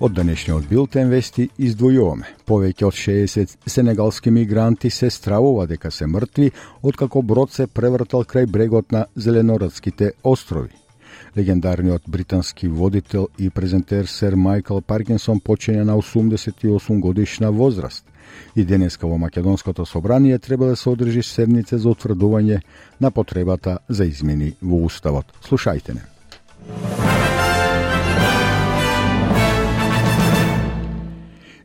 Од денешниот билтен вести издвојуваме. Повеќе од 60 сенегалски мигранти се стравува дека се мртви откако брод се превртал крај брегот на Зеленорадските острови. Легендарниот британски водител и презентер Сер Майкл Паркинсон почине на 88 годишна возраст. И денеска во Македонското собрание треба да се одржи седница за утврдување на потребата за измени во Уставот. Слушајте не.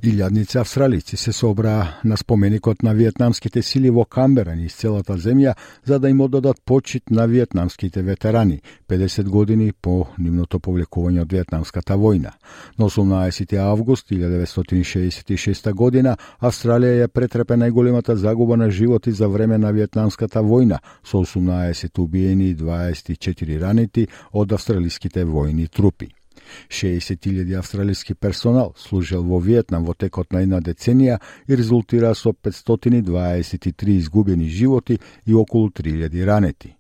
Илјадници австралици се собраа на споменикот на вьетнамските сили во Камбера низ целата земја за да им одадат почит на вьетнамските ветерани 50 години по нивното повлекување од вьетнамската војна. На 18 август 1966 година Австралија ја претрпе најголемата загуба на животи за време на вьетнамската војна со 18 убиени и 24 ранети од австралиските војни трупи. 60.000 австралиски персонал служел во Виетнам во текот на една деценија и резултира со 523 изгубени животи и околу 3.000 ранети.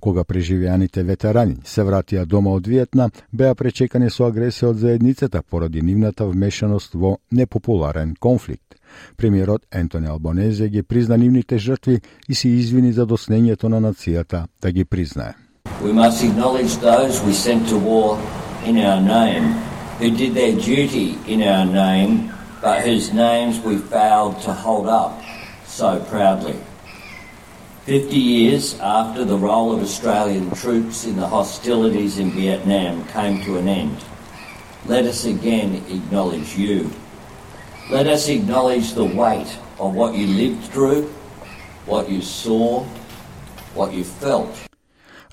Кога преживеаните ветерани се вратија дома од Виетнам, беа пречекани со агресија од заедницата поради нивната вмешаност во непопуларен конфликт. Премиерот Ентони Албонезе ги призна нивните жртви и се извини за доснењето на нацијата да ги признае. We must acknowledge those we sent to war in our name, who did their duty in our name, but whose names we failed to hold up so proudly. Fifty years after the role of Australian troops in the hostilities in Vietnam came to an end, let us again acknowledge you. Let us acknowledge the weight of what you lived through, what you saw, what you felt,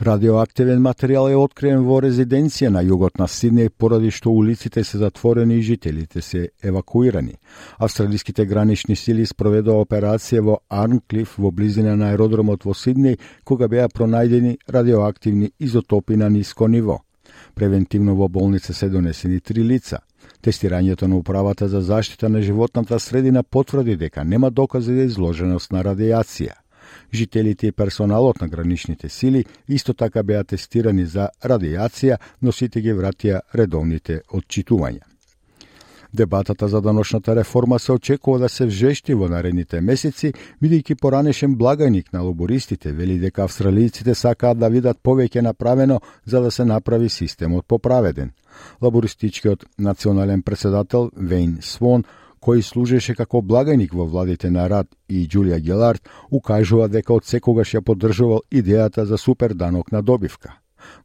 Радиоактивен материјал е откриен во резиденција на југот на Сиднеј поради што улиците се затворени и жителите се евакуирани. Австралиските гранични сили спроведоа операција во Арнклиф во близина на аеродромот во Сиднеј кога беа пронајдени радиоактивни изотопи на ниско ниво. Превентивно во болница се донесени три лица. Тестирањето на управата за заштита на животната средина потврди дека нема докази да за изложеност на радиација. Жителите и персоналот на граничните сили исто така беа тестирани за радиација, но сите ги вратија редовните отчитувања. Дебатата за даношната реформа се очекува да се вжешти во наредните месеци, бидејќи поранешен благајник на лобористите вели дека австралијците сакаат да видат повеќе направено за да се направи системот поправеден. Лабористичкиот национален председател Вейн Свон кој служеше како благајник во владите на Рад и Џулија Гелард, укажува дека од секогаш ја поддржувал идејата за супер данок на добивка.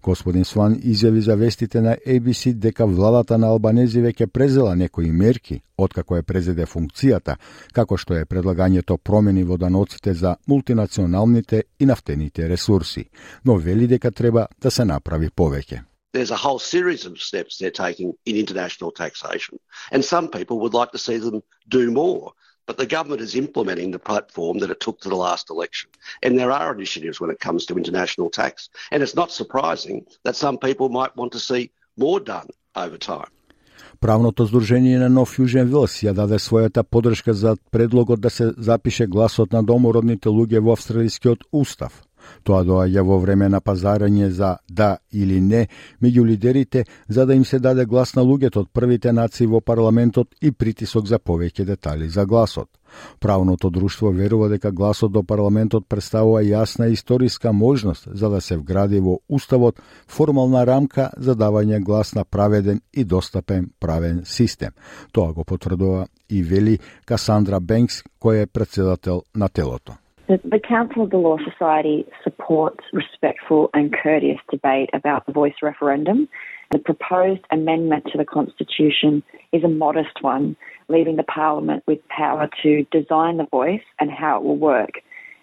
Господин Сван изјави за вестите на ABC дека владата на Албанези веќе презела некои мерки откако е презеде функцијата, како што е предлагањето промени во даноците за мултинационалните и нафтените ресурси, но вели дека треба да се направи повеќе. there's a whole series of steps they're taking in international taxation. And some people would like to see them do more. But the government is implementing the platform that it took to the last election. And there are initiatives when it comes to international tax. And it's not surprising that some people might want to see more done over time. Правното здружение на Нов Јужен Вилс ја даде својата подршка за предлогот да се запише гласот на домородните луѓе во австралискиот устав. Тоа доаѓа во време на пазарање за да или не меѓу лидерите за да им се даде глас на луѓето од првите нации во парламентот и притисок за повеќе детали за гласот. Правното друштво верува дека гласот до парламентот представува јасна историска можност за да се вгради во уставот формална рамка за давање глас на праведен и достапен правен систем. Тоа го потврдува и вели Касандра Бенкс, кој е председател на телото. The, the Council of the Law Society supports respectful and courteous debate about the voice referendum. The proposed amendment to the Constitution is a modest one, leaving the Parliament with power to design the voice and how it will work.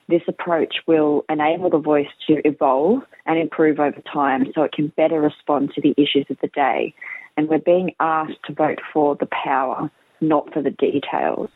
This approach will enable the voice to evolve and improve over time so it can better respond to the issues of the day. And we're being asked to vote for the power, not for the details.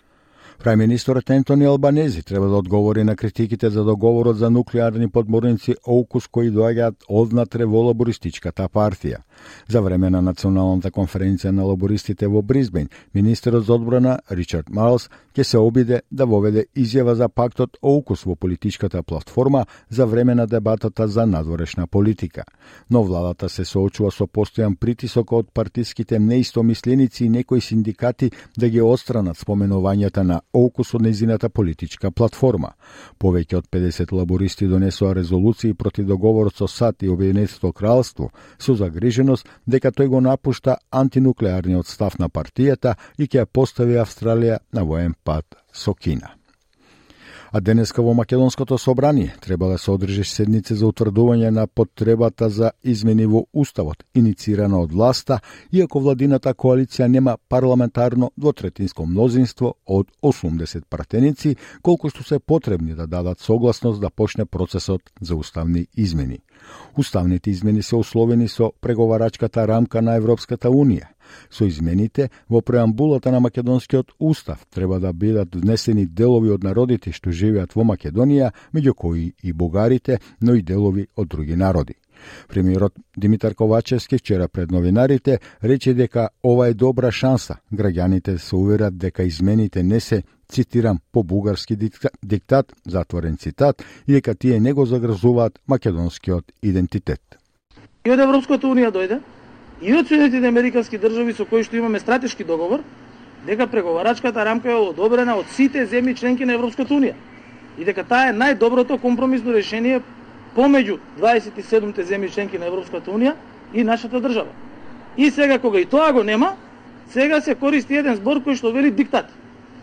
Прајминисторот Ентони Албанези треба да одговори на критиките за договорот за нуклеарни подморници Оукус кои доаѓаат однатре во лабористичката партија. За време на националната конференција на лабористите во Бризбен, министерот за одбрана Ричард Марлс ќе се обиде да воведе изјава за пактот Оукус во политичката платформа за време на дебатата за надворешна политика. Но владата се соочува со постојан притисок од партиските неистомисленици и некои синдикати да ги отстранат споменувањата на Оукус од незината политичка платформа. Повеќе од 50 лабористи донесоа резолуции против договорот со САД и Обединетото кралство со загриженост дека тој го напушта антинуклеарниот став на партијата и ќе ја постави Австралија на воен пат со Кина. А денеска во Македонското собрание треба да се одржи седница за утврдување на потребата за измени во Уставот, инициирана од власта, иако владината коалиција нема парламентарно двотретинско мнозинство од 80 пратеници, колку што се потребни да дадат согласност да почне процесот за уставни измени. Уставните измени се условени со преговарачката рамка на Европската Унија. Со измените во преамбулата на Македонскиот устав треба да бидат внесени делови од народите што живеат во Македонија, меѓу кои и бугарите, но и делови од други народи. Премиерот Димитар Ковачевски вчера пред новинарите рече дека ова е добра шанса. Граѓаните се уверат дека измените не се цитирам, по бугарски диктат, затворен цитат, и дека тие не го загрзуваат македонскиот идентитет. И од Европската Унија дојде, и од Соединетите Американски држави со кои што имаме стратешки договор, дека преговарачката рамка е одобрена од сите земји членки на Европската Унија и дека таа е најдоброто компромисно решение помеѓу 27-те земји членки на Европската Унија и нашата држава. И сега кога и тоа го нема, сега се користи еден збор кој што вели диктат.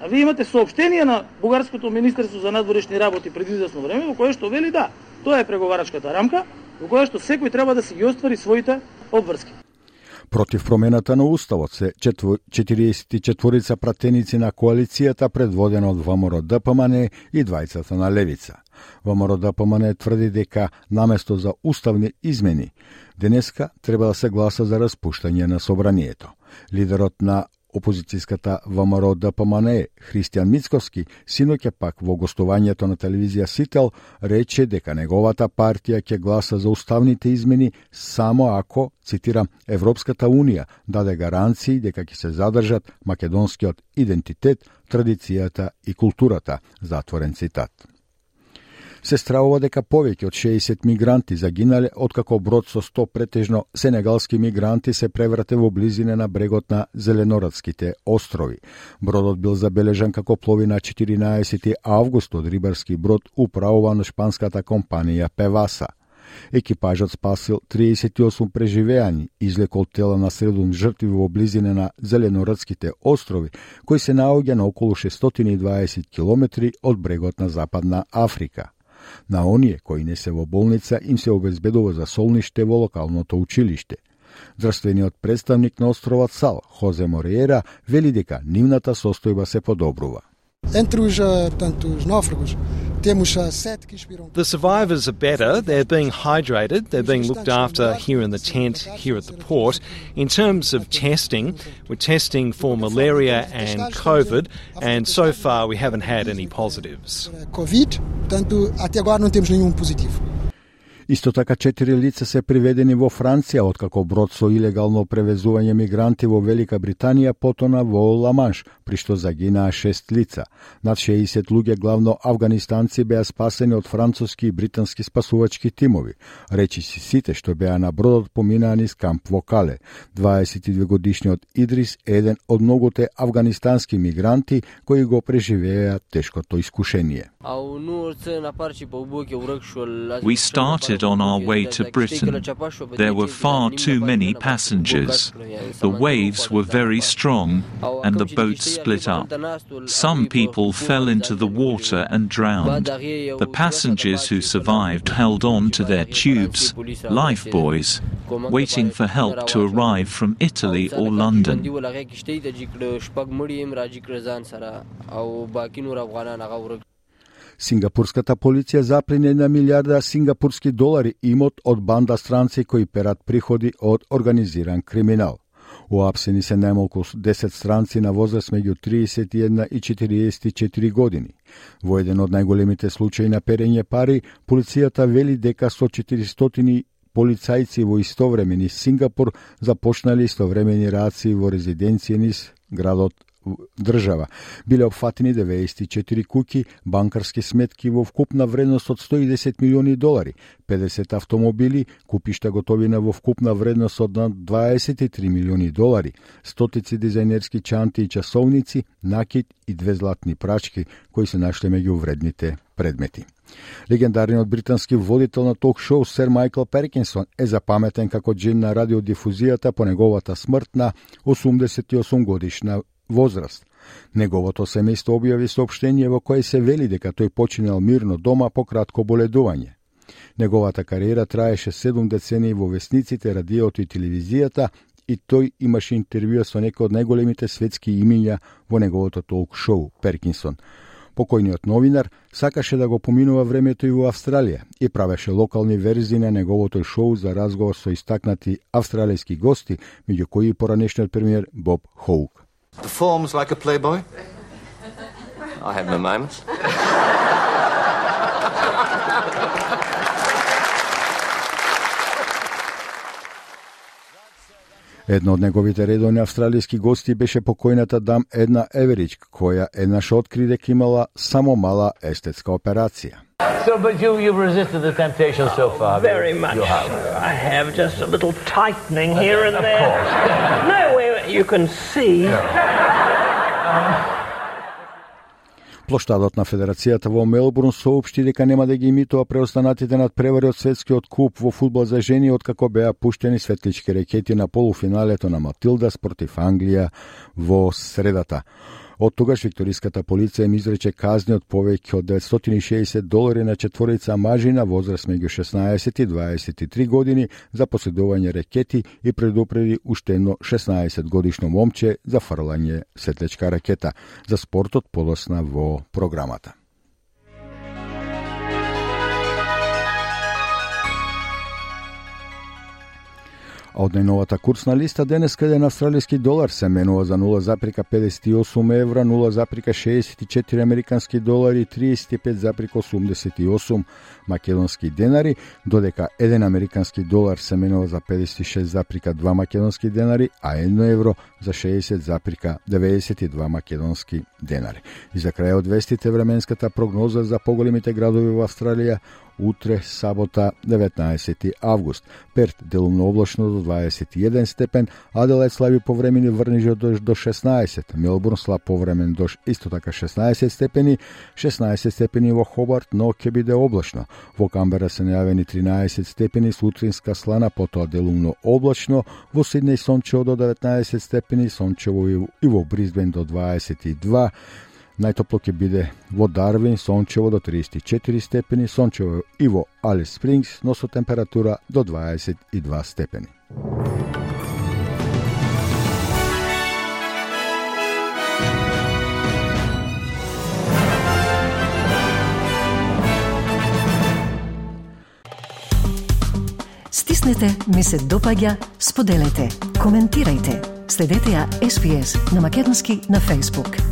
А вие имате сообщение на Бугарското Министерство за надворешни работи пред известно време во кое што вели да, тоа е преговарачката рамка во која што секој треба да си ги оствари своите обврски. Против промената на Уставот се 44 пратеници на коалицијата предводена од ВМРО ДПМН и двајцата на Левица. ВМРО ДПМН тврди дека наместо за уставни измени, денеска треба да се гласа за распуштање на собранието. Лидерот на Опозицијската ВМРО ДПМН Христијан Мицковски синоќа пак во гостувањето на телевизија Сител рече дека неговата партија ќе гласа за уставните измени само ако, цитирам, Европската Унија даде гаранции дека ќе се задржат македонскиот идентитет, традицијата и културата, затворен цитат се стравува дека повеќе од 60 мигранти загинале откако брод со 100 претежно сенегалски мигранти се преврате во близина на брегот на Зеленорадските острови. Бродот бил забележан како плови на 14 август од рибарски брод управуван од шпанската компанија Певаса. Екипажот спасил 38 преживеани, излекол тела на средум жртви во близина на Зеленорадските острови, кои се наоѓа на околу 620 километри од брегот на Западна Африка. На оние кои не се во болница им се обезбедува за солниште во локалното училиште. Здравствениот представник на островот Сал, Хозе Мориера вели дека нивната состојба се подобрува. Entre os, portanto, os náufragos, temos sete que expiram. The survivors are better. They're being hydrated. They're being looked after here in the tent, here at the port. In terms of testing, we're testing for malaria and COVID, and so far we haven't had any positives. Covid, portanto, até agora não temos nenhum positivo. Исто така четири лица се приведени во Франција откако брод со илегално превезување мигранти во Велика Британија потона во Ламанш, при што загинаа шест лица. Над 60 луѓе, главно афганистанци, беа спасени од француски и британски спасувачки тимови. Речи си сите што беа на бродот поминаа низ камп во Кале. 22 годишниот Идрис е еден од многуте афганистански мигранти кои го преживеа тешкото искушение. We started on our way to Britain. There were far too many passengers. The waves were very strong and the boat split up. Some people fell into the water and drowned. The passengers who survived held on to their tubes, lifebuoys, waiting for help to arrive from Italy or London. Сингапурската полиција заплене на милиарда сингапурски долари имот од банда странци кои перат приходи од организиран криминал. Уапсени се најмалку 10 странци на возраст меѓу 31 и 44 години. Во еден од најголемите случаи на перење пари, полицијата вели дека со 400 полицајци во истовремени Сингапур започнале истовремени рации во резиденција низ градот држава. Биле опфатени 94 куки, банкарски сметки во вкупна вредност од 110 милиони долари, 50 автомобили, купишта готовина во вкупна вредност од 23 милиони долари, стотици дизајнерски чанти и часовници, накид и две златни прачки кои се нашле меѓу вредните предмети. Легендарниот британски водител на ток-шоу Сер Майкл Перкинсон е запаметен како джин на радиодифузијата по неговата смрт на 88 годишна возраст. Неговото семејство објави сообштение во кое се вели дека тој починал мирно дома по кратко боледување. Неговата кариера траеше 7 децени во весниците, радиото и телевизијата и тој имаше интервјуа со некои од најголемите светски имиња во неговото толк шоу Перкинсон. Покојниот новинар сакаше да го поминува времето и во Австралија и правеше локални верзии на неговото шоу за разговор со истакнати австралијски гости, меѓу кои и поранешниот премиер Боб Хоук. Performs like a playboy? I have my moments. Едно од неговите редовни австралијски гости беше покојната дам Една Еверич, која еднаш откри дека имала само мала естетска операција. So, but you, you've resisted the temptation so far. Very much. You have. I have just a little tightening here and there. no, way you can see. Плоштадот на Федерацијата во Мелбурн соопшти дека нема да ги имитува преостанатите над превари од светскиот куп во фудбал за жени откако беа пуштени светлички рекети на полуфиналето на Матилдас против Англија во средата. Од тогаш викториската полиција им изрече казни од повеќе од 960 долари на четворица мажи на возраст меѓу 16 и 23 години за поседување ракети и предупреди уште едно 16 годишно момче за фрлање сетлечка ракета. За спортот подосна во програмата. А од најновата курсна листа денес еден австралиски долар се менува за 0,58 евра, 0,64 американски долари, 35,88 македонски денари, додека 1 американски долар се менува за 56,2 македонски денари, а 1 евро за 60,92 македонски денари. И за крај од вестите временската прогноза за поголемите градови во Австралија утре, сабота, 19 август. Перт делумно облачно до 21 степен, Аделајд слаби повремени врнежи од до 16, Мелбурн слаб повремен дожд исто така 16 степени, 16 степени во Хобарт, но ќе биде облачно. Во Камбера се најавени 13 степени, сутринска слана, потоа делумно облачно, во Сиднеј сончево до 19 степени, сончево и во Бризбен до 22, Најтопло ќе биде во Дарвин, сончево до 34 степени, сончево и во Алис Спрингс, но со температура до 22 степени. Стиснете, ми се допаѓа, споделете, коментирајте. Следете ја SPS на Македонски на Facebook.